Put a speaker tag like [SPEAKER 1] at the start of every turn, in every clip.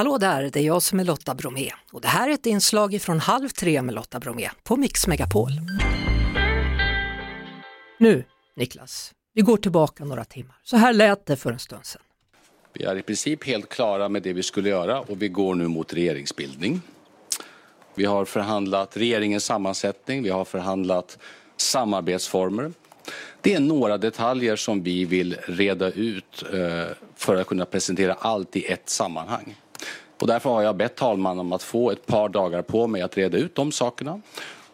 [SPEAKER 1] Hallå där, det är jag som är Lotta Bromé och det här är ett inslag från Halv tre med Lotta Bromé på Mix Megapol. Nu, Niklas, vi går tillbaka några timmar. Så här lät det för en stund sedan.
[SPEAKER 2] Vi är i princip helt klara med det vi skulle göra och vi går nu mot regeringsbildning. Vi har förhandlat regeringens sammansättning, vi har förhandlat samarbetsformer. Det är några detaljer som vi vill reda ut eh, för att kunna presentera allt i ett sammanhang. Och därför har jag bett talmannen om att få ett par dagar på mig att reda ut de sakerna.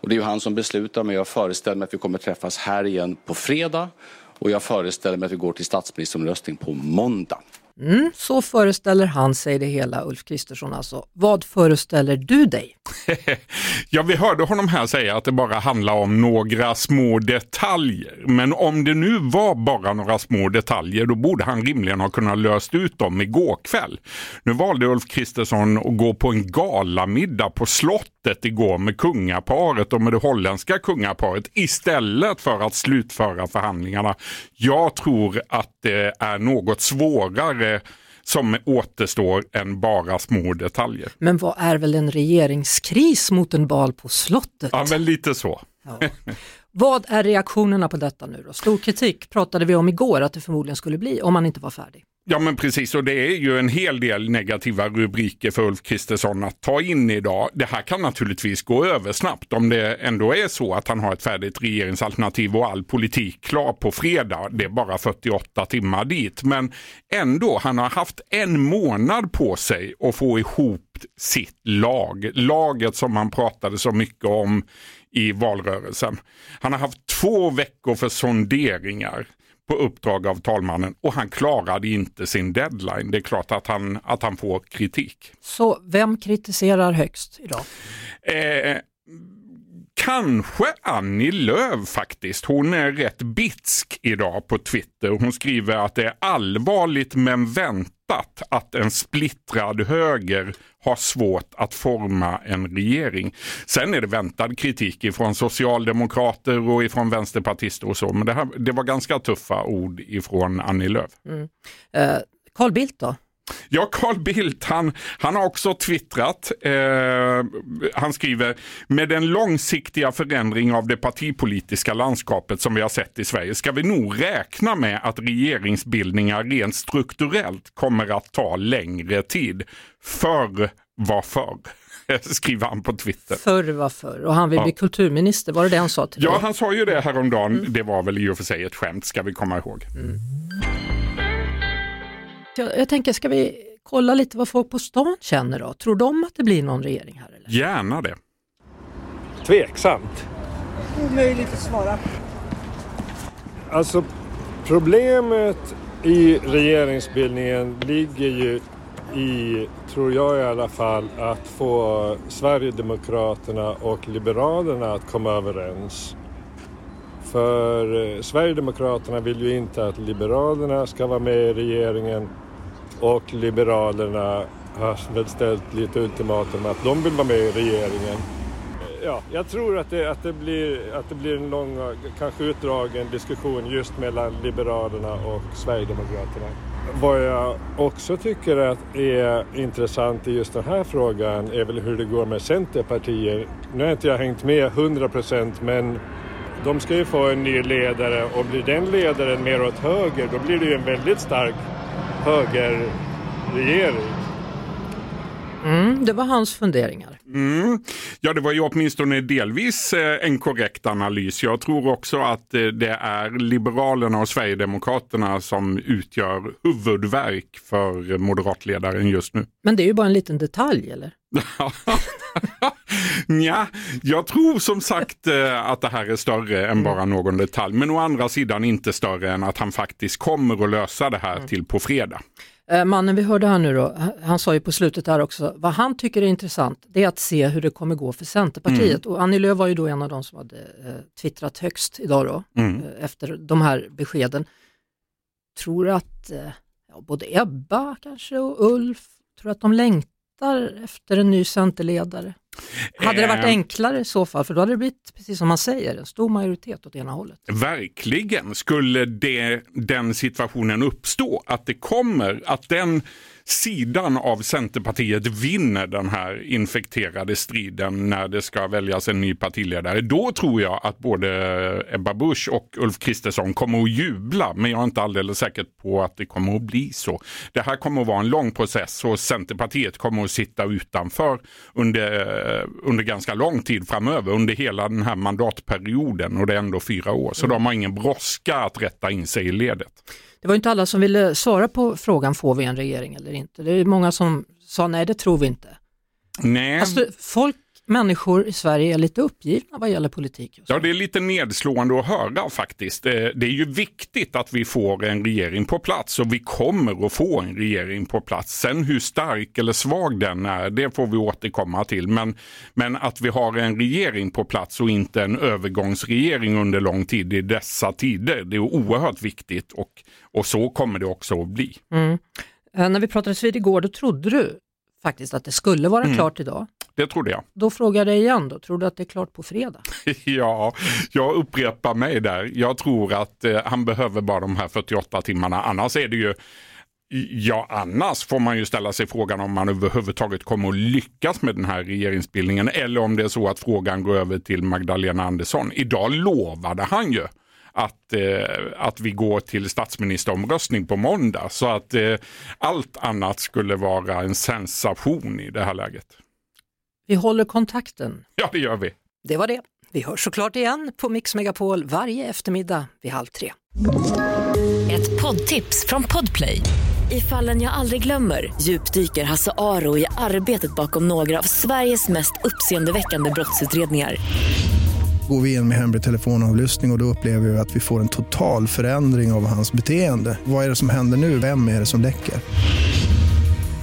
[SPEAKER 2] Och det är ju han som beslutar, men jag föreställer mig att vi kommer träffas här igen på fredag. Och jag föreställer mig att vi går till statsministeromröstning på måndag.
[SPEAKER 1] Mm, så föreställer han sig det hela, Ulf Kristersson alltså. Vad föreställer du dig?
[SPEAKER 3] ja, vi hörde honom här säga att det bara handlar om några små detaljer. Men om det nu var bara några små detaljer, då borde han rimligen ha kunnat löst ut dem igår kväll. Nu valde Ulf Kristersson att gå på en galamiddag på slottet igår med kungaparet och med det holländska kungaparet istället för att slutföra förhandlingarna. Jag tror att det är något svårare som återstår än bara små detaljer.
[SPEAKER 1] Men vad är väl en regeringskris mot en bal på slottet?
[SPEAKER 3] Ja, men lite så. Ja.
[SPEAKER 1] Vad är reaktionerna på detta nu då? Stor kritik pratade vi om igår att det förmodligen skulle bli om man inte var färdig.
[SPEAKER 3] Ja men precis och det är ju en hel del negativa rubriker för Ulf Kristersson att ta in idag. Det här kan naturligtvis gå över snabbt om det ändå är så att han har ett färdigt regeringsalternativ och all politik klar på fredag. Det är bara 48 timmar dit. Men ändå, han har haft en månad på sig att få ihop sitt lag. Laget som han pratade så mycket om i valrörelsen. Han har haft två veckor för sonderingar på uppdrag av talmannen och han klarade inte sin deadline. Det är klart att han, att han får kritik.
[SPEAKER 1] Så vem kritiserar högst idag?
[SPEAKER 3] Eh, Kanske Annie Lööf faktiskt. Hon är rätt bitsk idag på Twitter. Hon skriver att det är allvarligt men fattat att en splittrad höger har svårt att forma en regering. Sen är det väntad kritik ifrån socialdemokrater och ifrån vänsterpartister och så. Men det, här, det var ganska tuffa ord ifrån Annie Lööf. Mm.
[SPEAKER 1] Eh, Carl Bildt då?
[SPEAKER 3] Ja, Carl Bildt, han, han har också twittrat. Eh, han skriver, med den långsiktiga förändring av det partipolitiska landskapet som vi har sett i Sverige ska vi nog räkna med att regeringsbildningar rent strukturellt kommer att ta längre tid. Förr var förr skriver han på Twitter.
[SPEAKER 1] Förr var förr och han vill ja. bli kulturminister, var det det han sa till
[SPEAKER 3] dig? Ja, han sa ju det häromdagen. Mm. Det var väl i och för sig ett skämt, ska vi komma ihåg. Mm.
[SPEAKER 1] Jag, jag tänker, ska vi kolla lite vad folk på stan känner då? Tror de att det blir någon regering här? Eller?
[SPEAKER 3] Gärna det.
[SPEAKER 4] Tveksamt.
[SPEAKER 5] Omöjligt att svara.
[SPEAKER 4] Alltså problemet i regeringsbildningen ligger ju i, tror jag i alla fall, att få Sverigedemokraterna och Liberalerna att komma överens. För eh, Sverigedemokraterna vill ju inte att Liberalerna ska vara med i regeringen och Liberalerna har väl ställt lite ultimatum att de vill vara med i regeringen. Ja, jag tror att det, att det, blir, att det blir en lång, kanske utdragen diskussion just mellan Liberalerna och Sverigedemokraterna. Vad jag också tycker att är intressant i just den här frågan är väl hur det går med Centerpartiet. Nu har inte jag hängt med 100 procent men de ska ju få en ny ledare och blir den ledaren mer åt höger då blir det ju en väldigt stark högerregering.
[SPEAKER 1] Mm, det var hans funderingar.
[SPEAKER 3] Mm. Ja, det var ju åtminstone delvis eh, en korrekt analys. Jag tror också att eh, det är Liberalerna och Sverigedemokraterna som utgör huvudverk för moderatledaren just nu.
[SPEAKER 1] Men det är ju bara en liten detalj, eller?
[SPEAKER 3] ja, jag tror som sagt eh, att det här är större än mm. bara någon detalj. Men å andra sidan inte större än att han faktiskt kommer att lösa det här mm. till på fredag.
[SPEAKER 1] Eh, mannen vi hörde här nu då, han sa ju på slutet här också, vad han tycker är intressant det är att se hur det kommer gå för Centerpartiet. Mm. Och Annie Lööf var ju då en av de som hade eh, twittrat högst idag då, mm. efter de här beskeden. Tror att ja, både Ebba kanske och Ulf, tror att de längtar efter en ny centerledare? Hade det varit eh. enklare i så fall? För då hade det blivit, precis som man säger, en stor majoritet åt ena hållet.
[SPEAKER 3] Verkligen. Skulle det, den situationen uppstå, att det kommer, att den sidan av Centerpartiet vinner den här infekterade striden när det ska väljas en ny partiledare, då tror jag att både Ebba Busch och Ulf Kristersson kommer att jubla. Men jag är inte alldeles säker på att det kommer att bli så. Det här kommer att vara en lång process och Centerpartiet kommer att sitta utanför under, under ganska lång tid framöver, under hela den här mandatperioden och det är ändå fyra år. Så de har ingen brådska att rätta in sig i ledet.
[SPEAKER 1] Det var inte alla som ville svara på frågan, får vi en regering eller inte? Det är många som sa nej, det tror vi inte.
[SPEAKER 3] Nej.
[SPEAKER 1] Alltså, folk människor i Sverige är lite uppgivna vad gäller politik.
[SPEAKER 3] Ja, det är lite nedslående att höra faktiskt. Eh, det är ju viktigt att vi får en regering på plats och vi kommer att få en regering på plats. Sen hur stark eller svag den är, det får vi återkomma till. Men, men att vi har en regering på plats och inte en övergångsregering under lång tid i dessa tider, det är oerhört viktigt och, och så kommer det också att bli.
[SPEAKER 1] Mm. Eh, när vi pratades vid igår, då trodde du faktiskt att det skulle vara mm. klart idag.
[SPEAKER 3] Det trodde jag.
[SPEAKER 1] Då frågar jag dig igen då, tror du att det är klart på fredag?
[SPEAKER 3] ja, jag upprepar mig där. Jag tror att eh, han behöver bara de här 48 timmarna, annars är det ju Ja, annars får man ju ställa sig frågan om man överhuvudtaget kommer att lyckas med den här regeringsbildningen eller om det är så att frågan går över till Magdalena Andersson. Idag lovade han ju att, eh, att vi går till statsministeromröstning på måndag. Så att eh, allt annat skulle vara en sensation i det här läget.
[SPEAKER 1] Vi håller kontakten.
[SPEAKER 3] Ja, det gör vi.
[SPEAKER 1] Det var det. Vi hörs såklart igen på Mix Megapol varje eftermiddag vid halv tre.
[SPEAKER 6] Ett poddtips från Podplay. I fallen jag aldrig glömmer djupdyker Hasse Aro i arbetet bakom några av Sveriges mest uppseendeväckande brottsutredningar
[SPEAKER 7] går vi in med hemlig telefonavlyssning och, och då upplever vi att vi får en total förändring av hans beteende. Vad är det som händer nu? Vem är det som läcker?